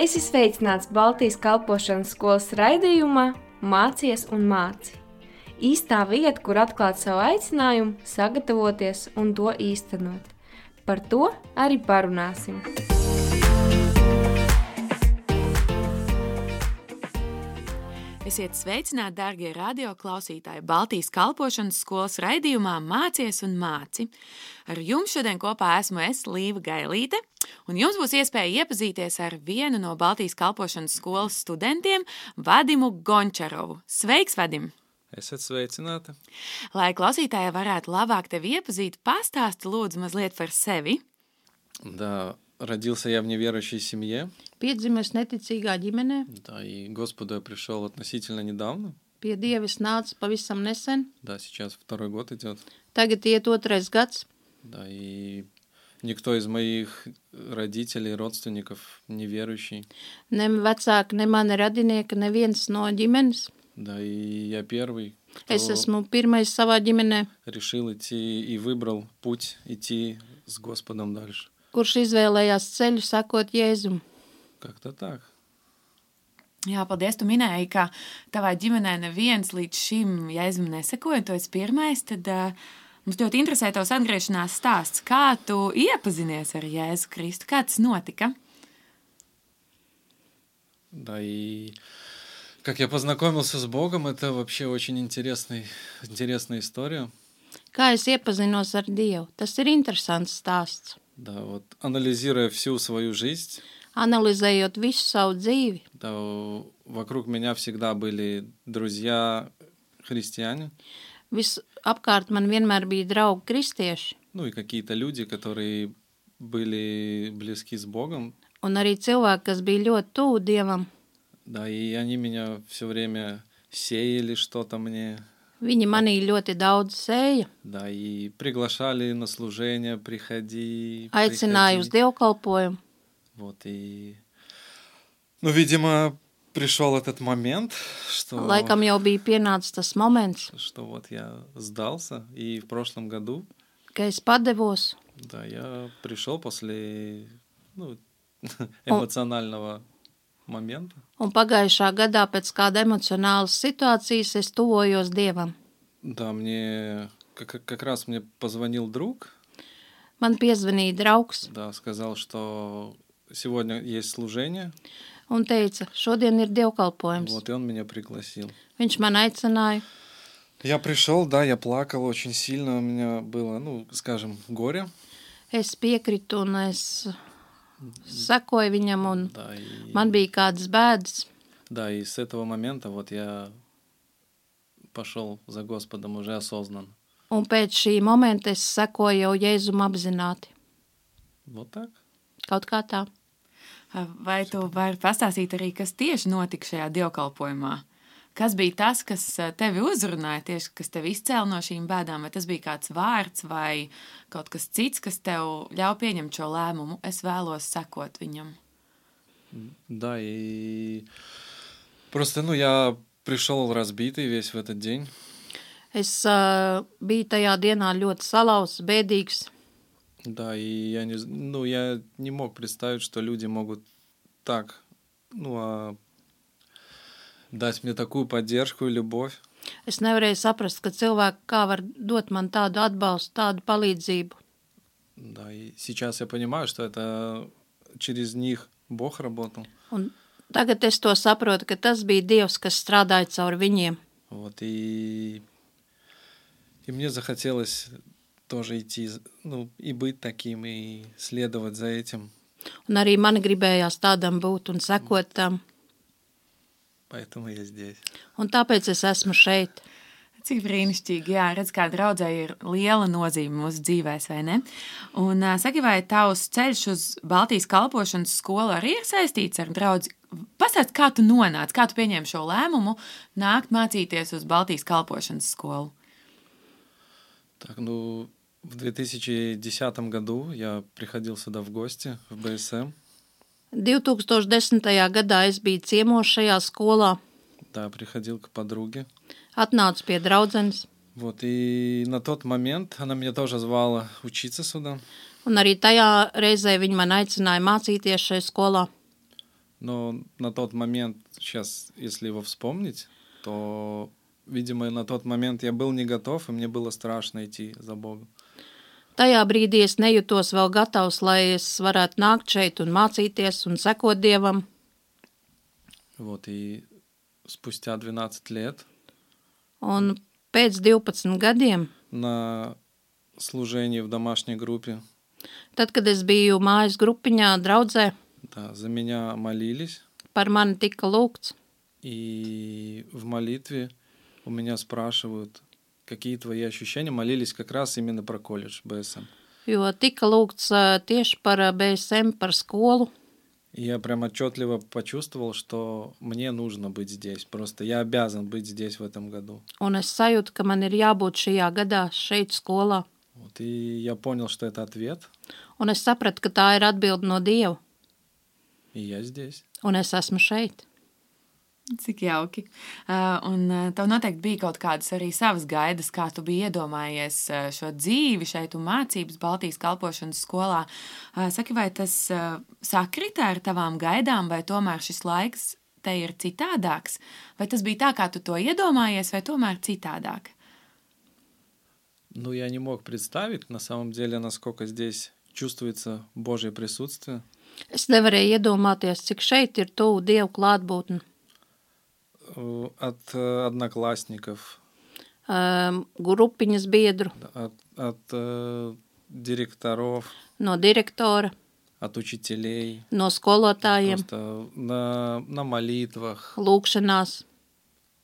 Es esmu sveicināts Baltijas kalpošanas skolas raidījumā Mācies un māci. Īstā vieta, kur atklāt savu aicinājumu, sagatavoties un to īstenot. Par to arī parunāsim. Esiet sveicināti, darbie radioklausītāji, Baltijas kalpošanas skolas raidījumā Mācies un māci. Ar jums šodien kopā esmu es, Līva Gailīte, un jums būs iespēja iepazīties ar vienu no Baltijas kalpošanas skolas studentiem, Vadimu Gončarovu. Sveiks, Vadim! Esat sveicināti! Lai klausītāji varētu labāk tevi iepazīt, pastāsti lūdzu mazliet par sevi. Да, родился я в неверующей семье. Piedzimis neticīgā ģimenē, Да, и к Господу я пришел относительно недавно. pie Dievis nāca pavisam nesen. Да, сейчас второй год идет. Tagad iet otrais gads. Да, и никто из моих родителей, родственников неверующий. Ne vecāki, ne mani radinieki, neviens no ģimenes. Да, и я первый, Es esmu pirmais savā ģimenē, решил идти и выбрал путь идти с Господом дальше. kurš izvēlējās ceļu sakot Jēzum. Как-то так. Jā, paldies. Tu minēji, ka tavā ģimenē neviens līdz šim jēzum nesekoja. Tu esi pirmais. Tad uh, mums ļoti interesē tavs atgriešanās stāsts. Kā tu iepazinies ar Jēzu Kristu? Kā tas notika? Да, и как я познакомился с Богом, это вообще очень интересный, интересная история. Kā es iepazinos ar Dievu? Tas ir interesants stāsts. Да, вот анализируя всю свою жизнь, Analizējot visu savu dzīvi, да, вокруг меня всегда были друзья христиане, visapkārt man vienmēr bija draugi kristieši, ну и какие-то люди, которые были близки с Богом, un arī cilvēki, kas bija ļoti tuvu Dievam. да, и они меня все время сеяли что-то мне, Viņi manī ļoti daudz sēja, да, и приглашали на служение, приходи, aicināja uz приходи. dievkalpojumu. Вот, и, ну, видимо, пришел этот момент, что... Laikam jau bija pienācis tas moments, что вот я сдался, и в прошлом году, kad es padevos, да, я пришел после ну, эмоционального момента. un pagājušā gadā pēc kāda emocionālas situācijas es tuvojos Dievam. Да, мне как, как раз мне позвонил друг, Man piezvanīja draugs да, сказал, что сегодня есть служение, un teica, šodien ir dievkalpojums. вот, и он меня пригласил. Viņš man aicināja, Я пришел, да, я плакал очень сильно, у меня было, ну, скажем, горе, es piekritu un es sekoju viņam, un да, и, man bija kādas bēdas. да, и с этого момента вот я пошел за Господом уже осознанно. Un pēc šī momenta es sekoju jau Jēzum apzināti. Вот так. Kaut kā tā. Vai tu vari pastāstīt arī, kas tieši notika šajā dievkalpojumā? Kas bija tas, kas eh, tevi uzrunāja, tieši kas tevi izcēla no šīm bēdām? Vai tas bija kāds vārds vai kaut kas cits, kas tev ļauj pieņemt šo lēmumu? Es vēlos sekot viņam. Да, и просто, ну, я пришел разбитый весь в этот день. Es uh, biju tajā dienā ļoti salauzts, bēdīgs. Да, и я не, з- ну, я не мог представить, что люди могут так, ну, а, дать мне такую поддержку и любовь. Es nevarēju saprast, ka cilvēki kā var dot man tādu atbalstu, tādu palīdzību. Да, и сейчас я понимаю, что это через них Бог работал. Un tagad es to saprotu, ka tas bija Dievs, kas strādāja caur viņiem. Вот, и, и мне захотелось тоже идти, з- ну, и быть таким, и следовать за этим. Un arī man gribējās tādam būt un sekot tam. Поэтому я здесь. Un tāpēc es esmu šeit. Cik brīnišķīgi, jā, redz, kā draudzē ir liela nozīme mūsu dzīvēs, vai ne? Un ā, saki, vai tavs ceļš uz Baltijas kalpošanas skolu arī ir saistīts ar draugu? Pastāst, kā tu nonāci, kā tu pieņēmi šo lēmumu nākt mācīties uz Baltijas kalpošanas skolu? Так, ну, в 2010 году я приходил сюда в гости, в БСМ. 2010. gadā es biju ciemos šajā skolā, Да, приходил к подруге. atnācu pie draudzenes. Вот, и на тот момент она меня тоже звала учиться сюда. Un arī tajā reizē viņi man aicināja mācīties šajā skolā. Но на тот момент, сейчас, если его вспомнить, то, видимо, на тот момент я был не готов, и мне было страшно идти за Богом. Tajā brīdī es nejūtos vēl gatavs, lai es varētu nākt šeit un mācīties un sekot Dievam. Вот, и спустя 12 лет Un pēc 12 gadiem, на служении в домашней группе, tad, kad es biju mājas grupiņā draudzē, да, за меня молились, par mani tika lūgts. и в молитве у меня спрашивают, какие твои ощущения, молились как раз именно про колледж БСМ. Jo tika lūgts ā, tieši par ā, BSM, par skolu. И я прям отчетливо почувствовал, что мне нужно быть здесь. Просто я обязан быть здесь в этом году. Un es sajūtu, ka man ir jābūt šajā gadā, šeit, skolā. Вот, и я понял, что это ответ, Un es sapratu, ka tā ir atbilde no Dieva, и я здесь. un es esmu šeit. Cik jauki. Uh, un uh, tev noteikti bija kaut kādas arī savas gaidas, kā tu biji iedomājies uh, šo dzīvi šeit un mācības Baltijas kalpošanas skolā. Uh, saki, vai tas uh, sakrita ar tavām gaidām, vai tomēr šis laiks te ir citādāks? Vai tas bija tā, kā tu to iedomājies, vai tomēr citādāk? Ну, я не мог представить, на самом деле, насколько здесь чувствуется Божье присутствие. Es nevarēju iedomāties, cik šeit ir tuvu Dieva klātbūtne. Э, От э, одноклассников, Um, grupiņas biedru, от, от э, директоров, no direktora, от учителей. no skolotājiem, Просто на, на молитвах, lūkšanās.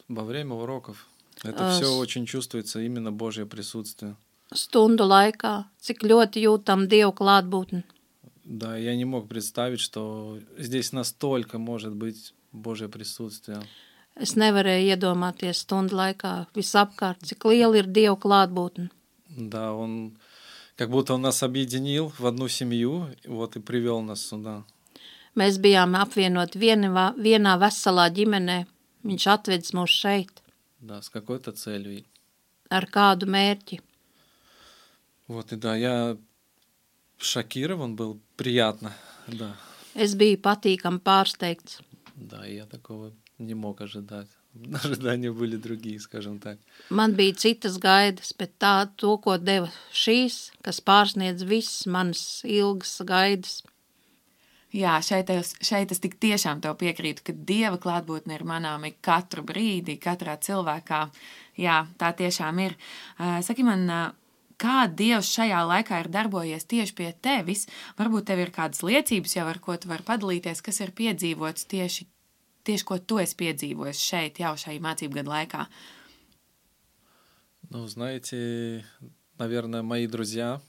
во время уроков. Это А, все очень чувствуется именно Божье присутствие. stundu laikā, cik ļoti jūtam Dievu klātbūtni. Да, я не мог представить, что здесь настолько может быть Божье присутствие. Es nevarēju iedomāties stundu laikā visapkārt, cik liela ir Dieva klātbūtne. Да, он как будто он нас объединил в одну семью, вот и привел нас сюда. Mēs bijām apvienoti vienā, vienā veselā ģimenē. Viņš atvedis mūs šeit Да, с какой-то целью. ar kādu mērķi. Вот и да, я шокирован был, приятно, да. Es biju patīkami pārsteigts. Да, я такого не мог ожидать. Ожидания были другие, скажем так. Man bija citas gaidas, bet tā, to, ko deva šīs, kas pārsniedz visas manas ilgas gaidas. Jā, šeit es, šeit es tik tiešām tev piekrītu, ka dieva klātbūtne ir manāma katru brīdi, katrā cilvēkā. Jā, tā tiešām ir. Uh, Saki man, uh, kā Dievs šajā laikā ir darbojies tieši pie tevis? Varbūt tev ir kādas liecības jau, ar ko tu vari padalīties, kas ir piedzīvots tieši, tieši ko tu esi piedzīvojis šeit, jau šai mācību gadu laikā. Ну, знаете, наверное, мои друзья,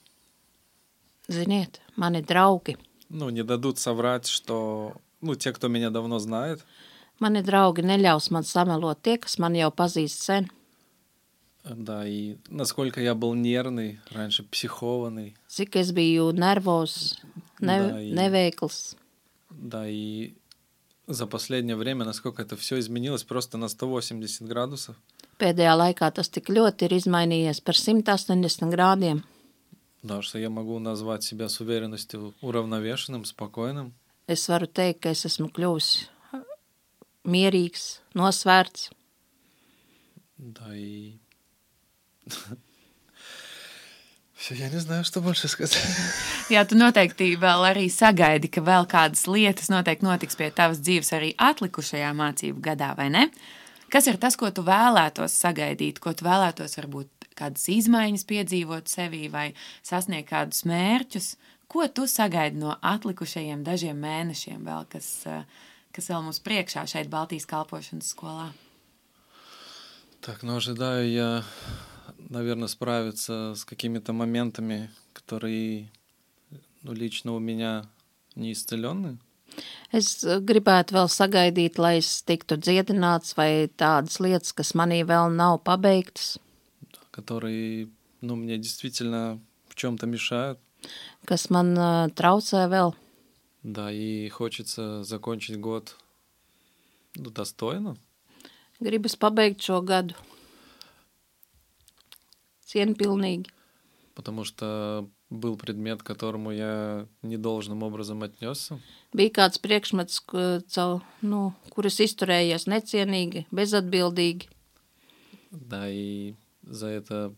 Ziniet, mani draugi, ну, не дадут соврать, что, ну, те, кто меня давно знает, mani draugi neļaus man samelot tie, kas man jau pazīst sen. да, и насколько я был нервный, раньше психованный, Cik es biju nervozs, ne, Da, i- neveikls. да, и за последнее время, насколько это все изменилось просто на 180 градусов. Pēdējā laikā tas tik ļoti ir izmainījies par 180 grādiem. Да, что я могу назвать себя с уверенностью уравновешенным, спокойным. Es varu teikt, ka es esmu kļuvis mierīgs, nosvērts. Да, и... Все, я не знаю, что больше сказать. Jā, tu noteikti vēl arī sagaidi, ka vēl kādas lietas noteikti notiks pie tavas dzīves arī atlikušajā mācību gadā, vai ne? Kas ir tas, ko tu vēlētos sagaidīt, ko tu vēlētos varbūt kādas izmaiņas piedzīvot sevī vai sasniegt kādus mērķus? Ko tu sagaidi no atlikušajiem dažiem mēnešiem vēl, kas, eh, kas vēl mums priekšā šeit Baltijas kalpošanas skolā? Так, ну ожидаю я, наверное, справиться с какими-то моментами, которые, ну, лично у меня не исцелены. Es eh, gribētu vēl sagaidīt, lai es tiktu dziedināts, vai tādas lietas, kas manī vēl nav pabeigtas, которые, ну, мне действительно в чем-то мешают. kas man uh, traucē vēl. Да, и хочется закончить год ну, достойно. Gribas pabeigt šo gadu cienpilnīgi, Потому что был предмет, к которому я недолжным образом отнесся. Bija kāds priekšmets, ku- caur, nu, kuras izturējies necienīgi, bezatbildīgi. Да, и за это...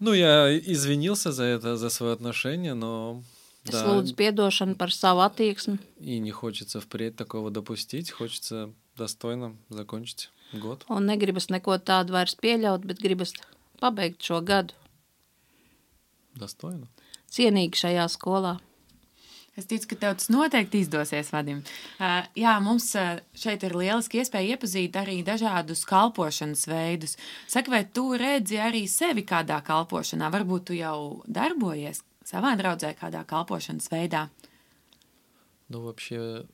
Ну, я извинился за это, за свое отношение, но... Es Да, lūdzu piedošanu par savu attieksmi. и не хочется впредь такого допустить, хочется достойно закончить год. Un negribas neko tādu vairs pieļaut, bet gribas pabeigt šo gadu Достойно. cienīgi šajā skolā. Es ticu, ka tev tas noteikti izdosies, Vadim. Uh, jā, mums uh, šeit ir lieliski iespēja iepazīt arī dažādus kalpošanas veidus. Saka, vai tu redzi arī sevi kādā kalpošanā? Varbūt tu jau darbojies savā draudzē kādā kalpošanas veidā. Ну, вообще,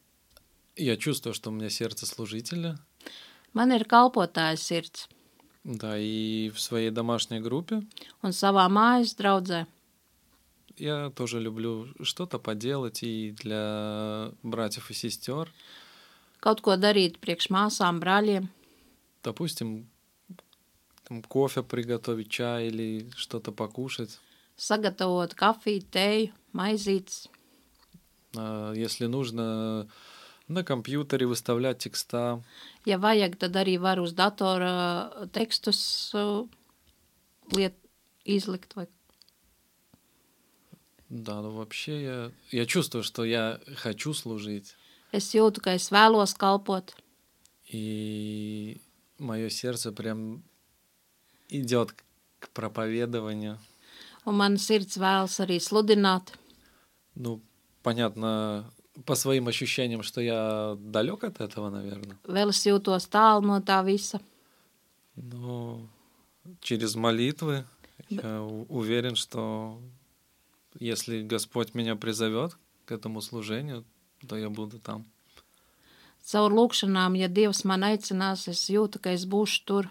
я чувствую, что у меня сердце служителя. Man ir kalpotāja sirds, Да, и в своей домашней группе un savā mājas draudzē я тоже люблю что-то поделать и для братьев и сестер. kaut ko darīt priekš māsām, brāļiem, Допустим, там, кофе приготовить, чай или что-то покушать. sagatavot kafiju, tēju, maizītes. А, Если нужно, на компьютере выставлять текста. Ja vajag, tad arī var uz datora tekstus uh, liet, izlikt. Vai... Да, ну вообще я, я чувствую, что я хочу служить. Es jūtu, ka es vēlos kalpot, И мое сердце прям идет к проповедованию. un man sirds vēlas arī sludināt. Ну, понятно, по своим ощущениям, что я далек от этого, наверное. Vēl es jūtos tālu no tā visa. Но через молитвы я у- уверен, что если Господь меня призовет к этому служению, то я буду там. Caur lūkšanām, ja Dievs man aicinās, es jūtu, ka es būšu tur.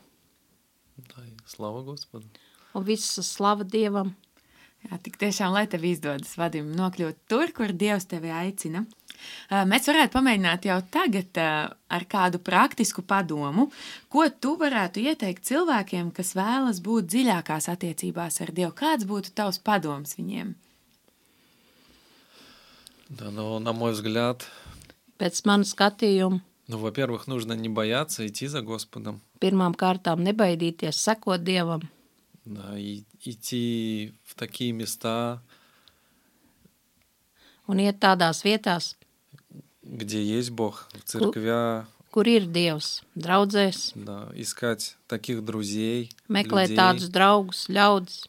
Да, и слава Господу. Un viss slava Dievam. Jā, tik tiešām, lai tev izdodas, Vadim, nokļūt tur, kur Dievs tevi aicina. Uh, Mēs varētu pamēģināt jau tagad uh, ar kādu praktisku padomu, ko tu varētu ieteikt cilvēkiem, kas vēlas būt dziļākās attiecībās ar Dievu. Kāds būtu tavs padoms viņiem? Да, но на мой взгляд, Pēc manas skatījuma, ну, во-первых, нужно не бояться идти за Господом. pirmām kārtām nebaidīties sekot Dievam, Да, и идти в такие места, un iet tādās vietās, где есть Бог, в церквя, kur ir Dievs, draudzēs, да, искать таких друзей, meklēt людей. tādus draugus, ļaudis.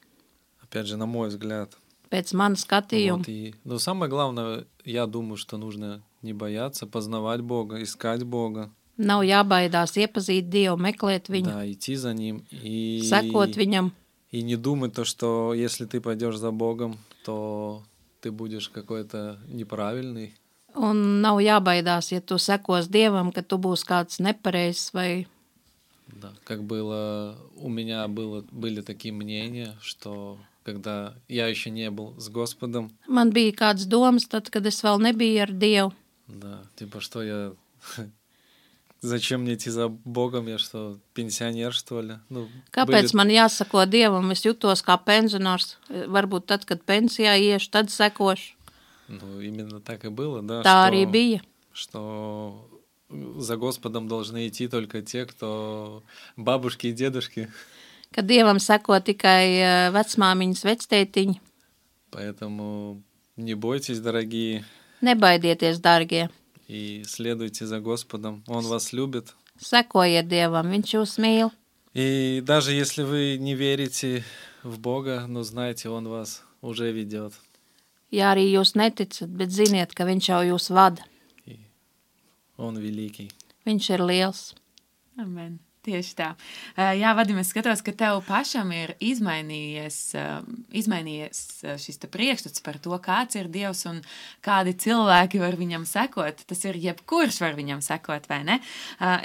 Опять же, на мой взгляд. Pēc manas skatījuma, Вот, и, но самое главное, я думаю, что нужно не бояться, познавать Бога, искать Бога, nav jābaidās iepazīt Dievu, meklēt viņu, да, идти за Ним и, sekot viņam, и не думать то, что если ты пойдешь за Богом, то ты будешь какой-то неправильный. un nav jābaidās, ja tu sekos Dievam, ka tu būsi kāds nepareizs vai Да, как было, у меня было, были такие мнения, что когда я еще не был с Господом, man bija kāds domas, tad, kad es vēl nebiju ar Dievu. да, типа, что я... Зачем мне идти за Богом? Я что, пенсионер, что ли? Ну, Kāpēc были- man jāsako Dievam? Es jutos kā pensionārs. Varbūt tad, kad pensijā iešu, tad sekošu. Ну, именно так и было, да. Tā что- arī bija. что за Господом должны идти только те, кто бабушки и дедушки. Ka Dievam seko tikai eh, vecmāmiņas, vectētiņi. Поэтому не бойтесь, дорогие, Nebaidieties, dārgie! и следуйте за Господом. Он вас любит. Sekojiet Dievam, Viņš jūs mīl. И даже если вы не верите в Бога, но знайте, Он вас уже ведет. Ja arī jūs neticat, bet ziniet, ka Viņš jau jūs vada. И Он великий. Viņš ir liels. Amen. Tieši tā. Uh, Jā, Vadim, es skatos, ka tev pašam ir izmainījies, uh, izmainījies uh, šis priekšstats par to, kāds ir Dievs un kādi cilvēki var viņam sekot. Tas ir jebkurš var viņam sekot, vai ne?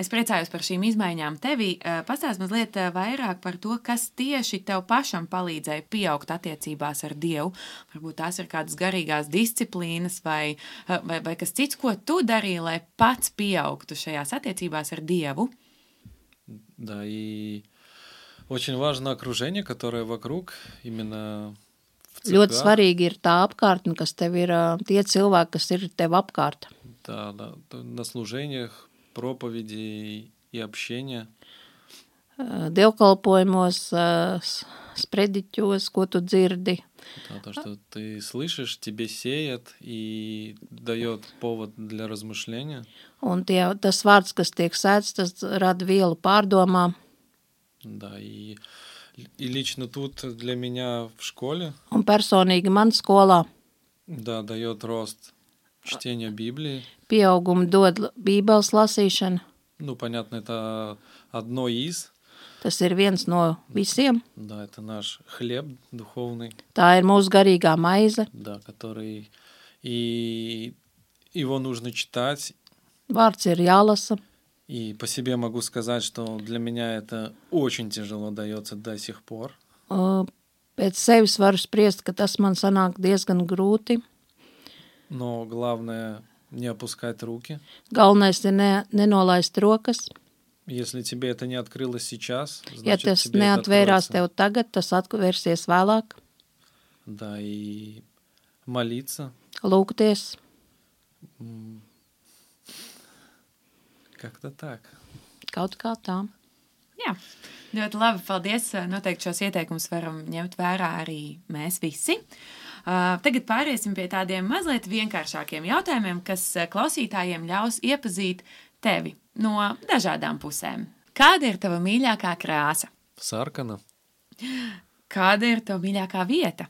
Es priecājos par šīm izmaiņām tevī. Pastāst mazliet vairāk par to, kas tieši tev pašam palīdzēja pieaugt attiecībās ar Dievu. Varbūt tās ir kādas garīgās disciplīnas vai, vai, vai kas cits, ko tu darīji, lai pats pieaugtu šajās attiecībās ar Dievu. Да, и очень важно окружение, которое вокруг, именно в Ļoti церквях. svarīgi ir tā apkārtne, kas tev ir, ā, tie cilvēki, kas ir tev apkārt. Да, да, на служениях, проповеди и общения. Dievkalpojumos, sprediķos, ko tu dzirdi. Да, то, что ты слышишь, тебе сеет и дает повод для размышления. Un tie, tas vārds, kas tiek sēts, tas rada vielu pārdomām. Да, и, и lично тут для меня в школе, Un personīgi man skolā да, дает рост чтения Библии. pieaugumu dod l- bībeles lasīšana. Ну, понятно, это одно из, Tas ir viens no visiem. да, это наш хлеб духовный, Tā ir mūsu garīgā maize. да, который и его нужно читать. Vārds ir jālasa. И по себе могу сказать, что для меня это очень тяжело дается до сих пор. Ā, Pēc sevis varu spriest, ka tas man sanāk diezgan grūti. Но главное не опускать руки. Galvenais ir ne, nenolaist rokas. Если тебе это не открылось сейчас, Ja значит, tas тебе это neatvērās откроется. tev tagad, tas atvērsies vēlāk. Да, и молиться. Lūgties. М, Как-то так. Kaut kā tā. Jā, ļoti labi. Paldies. Noteikti šos ieteikumus varam ņemt vērā arī mēs visi. Uh, Tagad pāriesim pie tādiem mazliet vienkāršākiem jautājumiem, kas uh, klausītājiem ļaus iepazīt tevi no dažādām pusēm. Kāda ir tava mīļākā krāsa? Саркана, Kāda ir tava mīļākā vieta?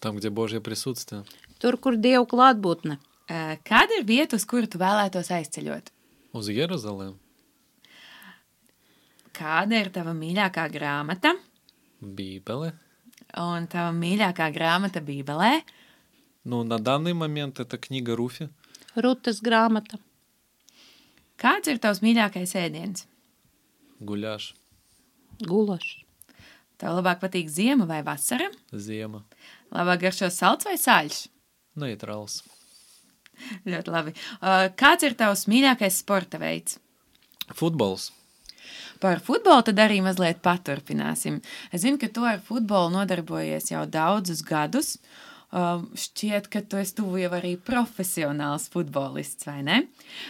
там, где Божье присутствие. Tur, kur Dievu klātbūtne. Uh, Kāda ir vieta, uz kuru tu vēlētos aizceļot? Уз Иерусалим, Kāda ir tava mīļākā grāmata Бибеле. un tava mīļākā grāmata Bībelē? Ну, на данный момент это книга Руфи. Rutas grāmata. Kāds ir tavs mīļākais ēdiens? Гуляш, Gulašs. Tev labāk patīk ziema vai vasara? Зема, Labāk garšo salds vai sāļš? Нейтралс. Ļoti labi. Uh, kāds ir tavs mīļākais sporta veids? Futbols. Par futbolu tad arī mazliet paturpināsim. Es zinu, ka tu ar futbolu nodarbojies jau daudzus gadus. Uh, šķiet, ka tu esi tuvu jau arī profesionāls futbolists, vai ne?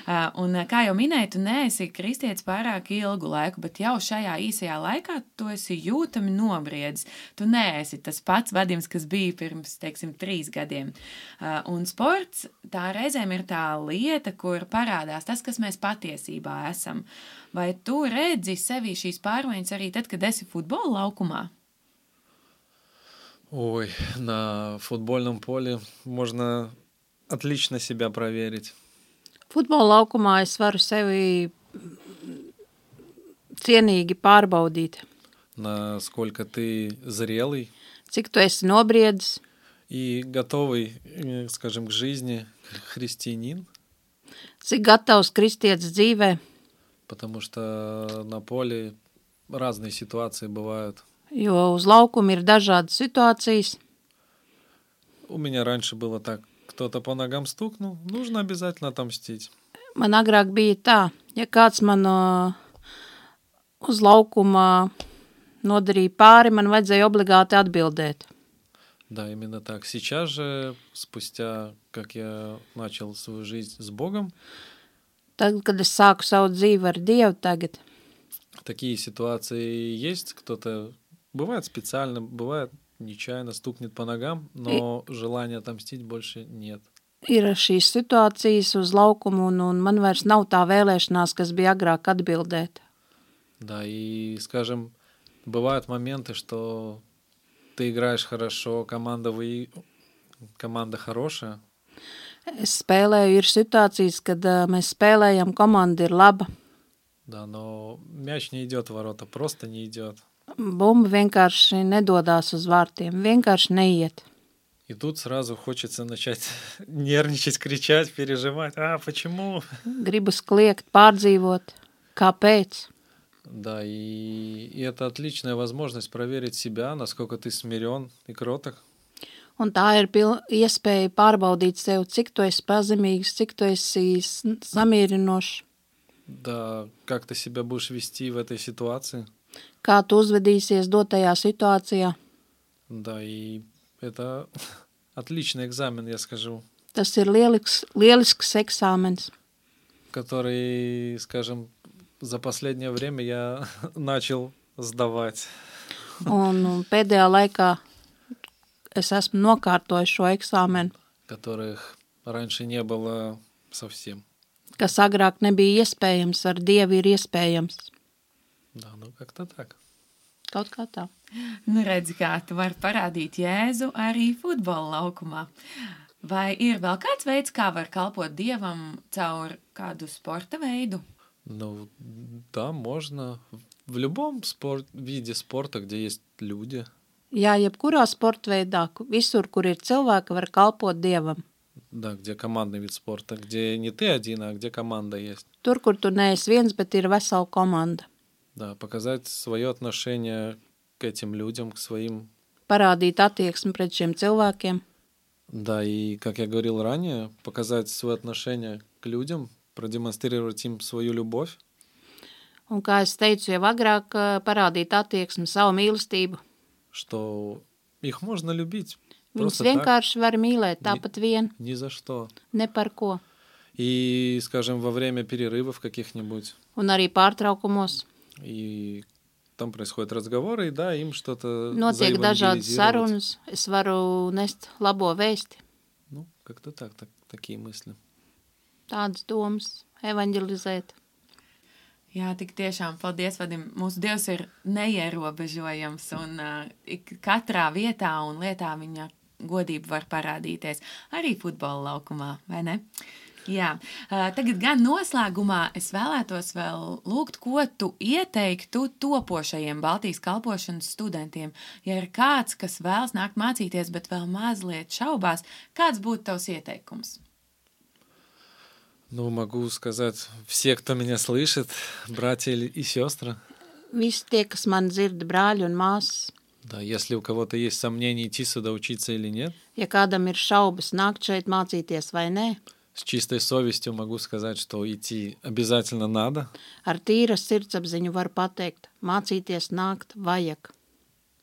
Uh, un, kā jau minēju, tu neesi kristietis pārāk ilgu laiku, bet jau šajā īsajā laikā tu esi jūtami nobriedis. Tu neesi tas pats vadims, kas bija pirms, teiksim, trīs gadiem. Uh, un sports tā reizēm ir tā lieta, kur parādās tas, kas mēs patiesībā esam. Vai tu redzi sevi šīs pārmaiņas arī tad, kad esi futbola laukumā? Ой, на футбольном поле можно отлично себя проверить. Futbola laukumā es varu sevi cienīgi pārbaudīt. Насколько ты зрелый Cik tu esi nobriedis, и готовый, э, скажем, к жизни христианин, cik gatavs kristietis dzīvē, потому что на поле разные ситуации бывают. jo uz laukuma ir dažādas situācijas. У меня раньше было так, кто-то по ногам стукнул, нужно обязательно отомстить. Man agrāk bija tā, ja kāds man ā, uz laukuma nodarīja pāri, man vajadzēja obligāti atbildēt. Да, именно так. Сейчас же, спустя, как я начал свою жизнь с Богом, Tad, kad es sāku savu dzīvi ar Dievu tagad, такие ситуации есть. Кто-то бывает специально, бывает нечаянно стукнет по ногам, но желания отомстить больше нет. ir šīs situācijas uz laukumu, un, un man vairs nav tā vēlēšanās, kas bija agrāk atbildēt. Да, и, скажем, бывают моменты, что ты играешь хорошо, команда вы... команда хорошая, Es spēlēju, ir situācijas, kad uh, mēs spēlējam, komanda ir laba. да, но мяч не идет в ворота, просто не идет. Bumba vienkārši nedodās uz vārtiem, vienkārši neiet. И тут сразу хочется начать нервничать, кричать, переживать. А, почему? Gribas kliegt, pārdzīvot, kāpēc. Да, и, и это отличная возможность проверить себя, насколько ты смирен и кроток. Un tā ir pil- iespēja pārbaudīt sev, cik tu esi pazemīgs, cik tu esi s- samierinošs, Да, как ты себя будешь вести в этой ситуации. kā tu uzvedīsies dotajā situācijā. Да, и это отличный экзамен, я скажу, Tas ir lielisks, lielisks eksāmens, который, скажем, за последнее время я начал сдавать. un un pēdējā laikā es esmu nokārtojis šo eksāmenu, которых раньше не было совсем. kas agrāk nebija iespējams, ar Dievu ir iespējams. Да, ну как-то так. Kaut kā tā. Nu, redzi, kā tu vari parādīt Jēzu arī futbola laukumā. Vai ir vēl kāds veids, kā var kalpot Dievam caur kādu sporta veidu? Ну, да, можно. В любом спорт, виде спорта, где есть люди, Jā, jebkurā sporta veidā, ku- visur, kur ir cilvēki, var kalpot Dievam. да, где командный вид спорта, где не ты один, а где команда есть. Tur, kur tu neesi viens, bet ir vesela komanda. Да, показать свое отношение к этим людям, к своим. Parādīt attieksmi pret šiem cilvēkiem. Да, и, как я говорил ранее, показать свое отношение к людям, продемонстрировать им свою любовь. Un, kā es teicu jau agrāk, ā, parādīt attieksmi, savu mīlestību. что их можно любить Viņus просто так, vienkārši var mīlēt tāpat vien, ни за что. ne par ko. И, скажем, во время перерывов каких-нибудь, Un arī pārtraukumos и там происходят разговоры, и да, им что-то notiek dažādas заевангелизировать. sarunas. Es varu nest labo vēsti, Ну, как-то так, так, такие мысли. tādas domas, evanģelizēt. Jā, tik tiešām, paldies, Vadim. Mūsu Dievs ir neierobežojams, un uh, ik katrā vietā un lietā viņa godība var parādīties. Arī futbola laukumā, vai ne? Jā, uh, tagad gan noslēgumā es vēlētos vēl lūgt, ko tu ieteiktu topošajiem Baltijas kalpošanas studentiem. Ja ir kāds, kas vēlas nākt mācīties, bet vēl mazliet šaubās, kāds būtu tavs ieteikums? Ну, могу сказать, все, кто меня слышит, братья или- и сестры, Visi tie, kas man dzird, brāļi un māsas, да, если у кого-то есть сомнения, идти сюда учиться или нет, ja kādam ir šaubas nākt šeit mācīties vai nē, с чистой совестью могу сказать, что идти обязательно надо. ar tīra sirdsapziņu var pateikt, mācīties nākt vajag,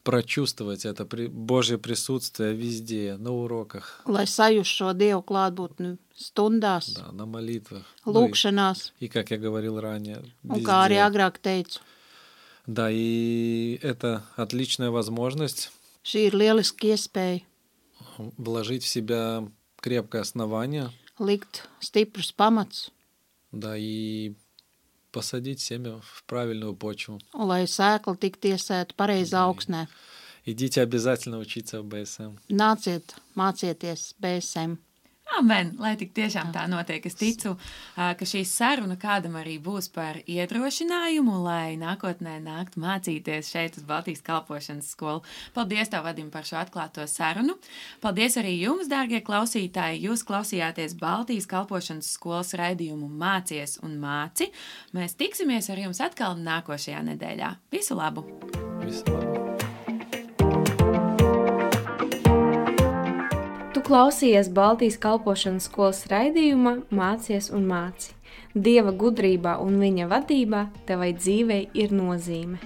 Прочувствовать это при... Божье присутствие везде, на уроках, lai sajust šo Dievu klātbūtni stundās, да, на молитвах. Ну и- lūkšanās, И, как я говорил ранее, un kā arī везде. agrāk teicu, Да, и это отличная возможность šī ir lieliski iespēja вложить в себя крепкое основание, likt stiprus pamats, да, и посадить семя в правильную почву. un lai sēkla tiktu iesēta pareizā augsnē. Идите обязательно учиться в БСМ. Nāciet, mācieties BSM. Amen, lai tik tiešām tā notiek. Es ticu, ka šī saruna kādam arī būs par iedrošinājumu, lai nākotnē nākt mācīties šeit uz Baltijas kalpošanas skolu. Paldies, tev, Vadim, par šo atklāto sarunu. Paldies arī jums, dārgie klausītāji. Jūs klausījāties Baltijas kalpošanas skolas raidījumu Mācies un māci. Mēs tiksimies ar jums atkal nākošajā nedēļā. Visu labu! Visu labu. Tu klausījies Baltijas kalpošanas skolas raidījumā Mācies un māci. Dieva gudrībā un viņa vadībā tevai dzīvei ir nozīme.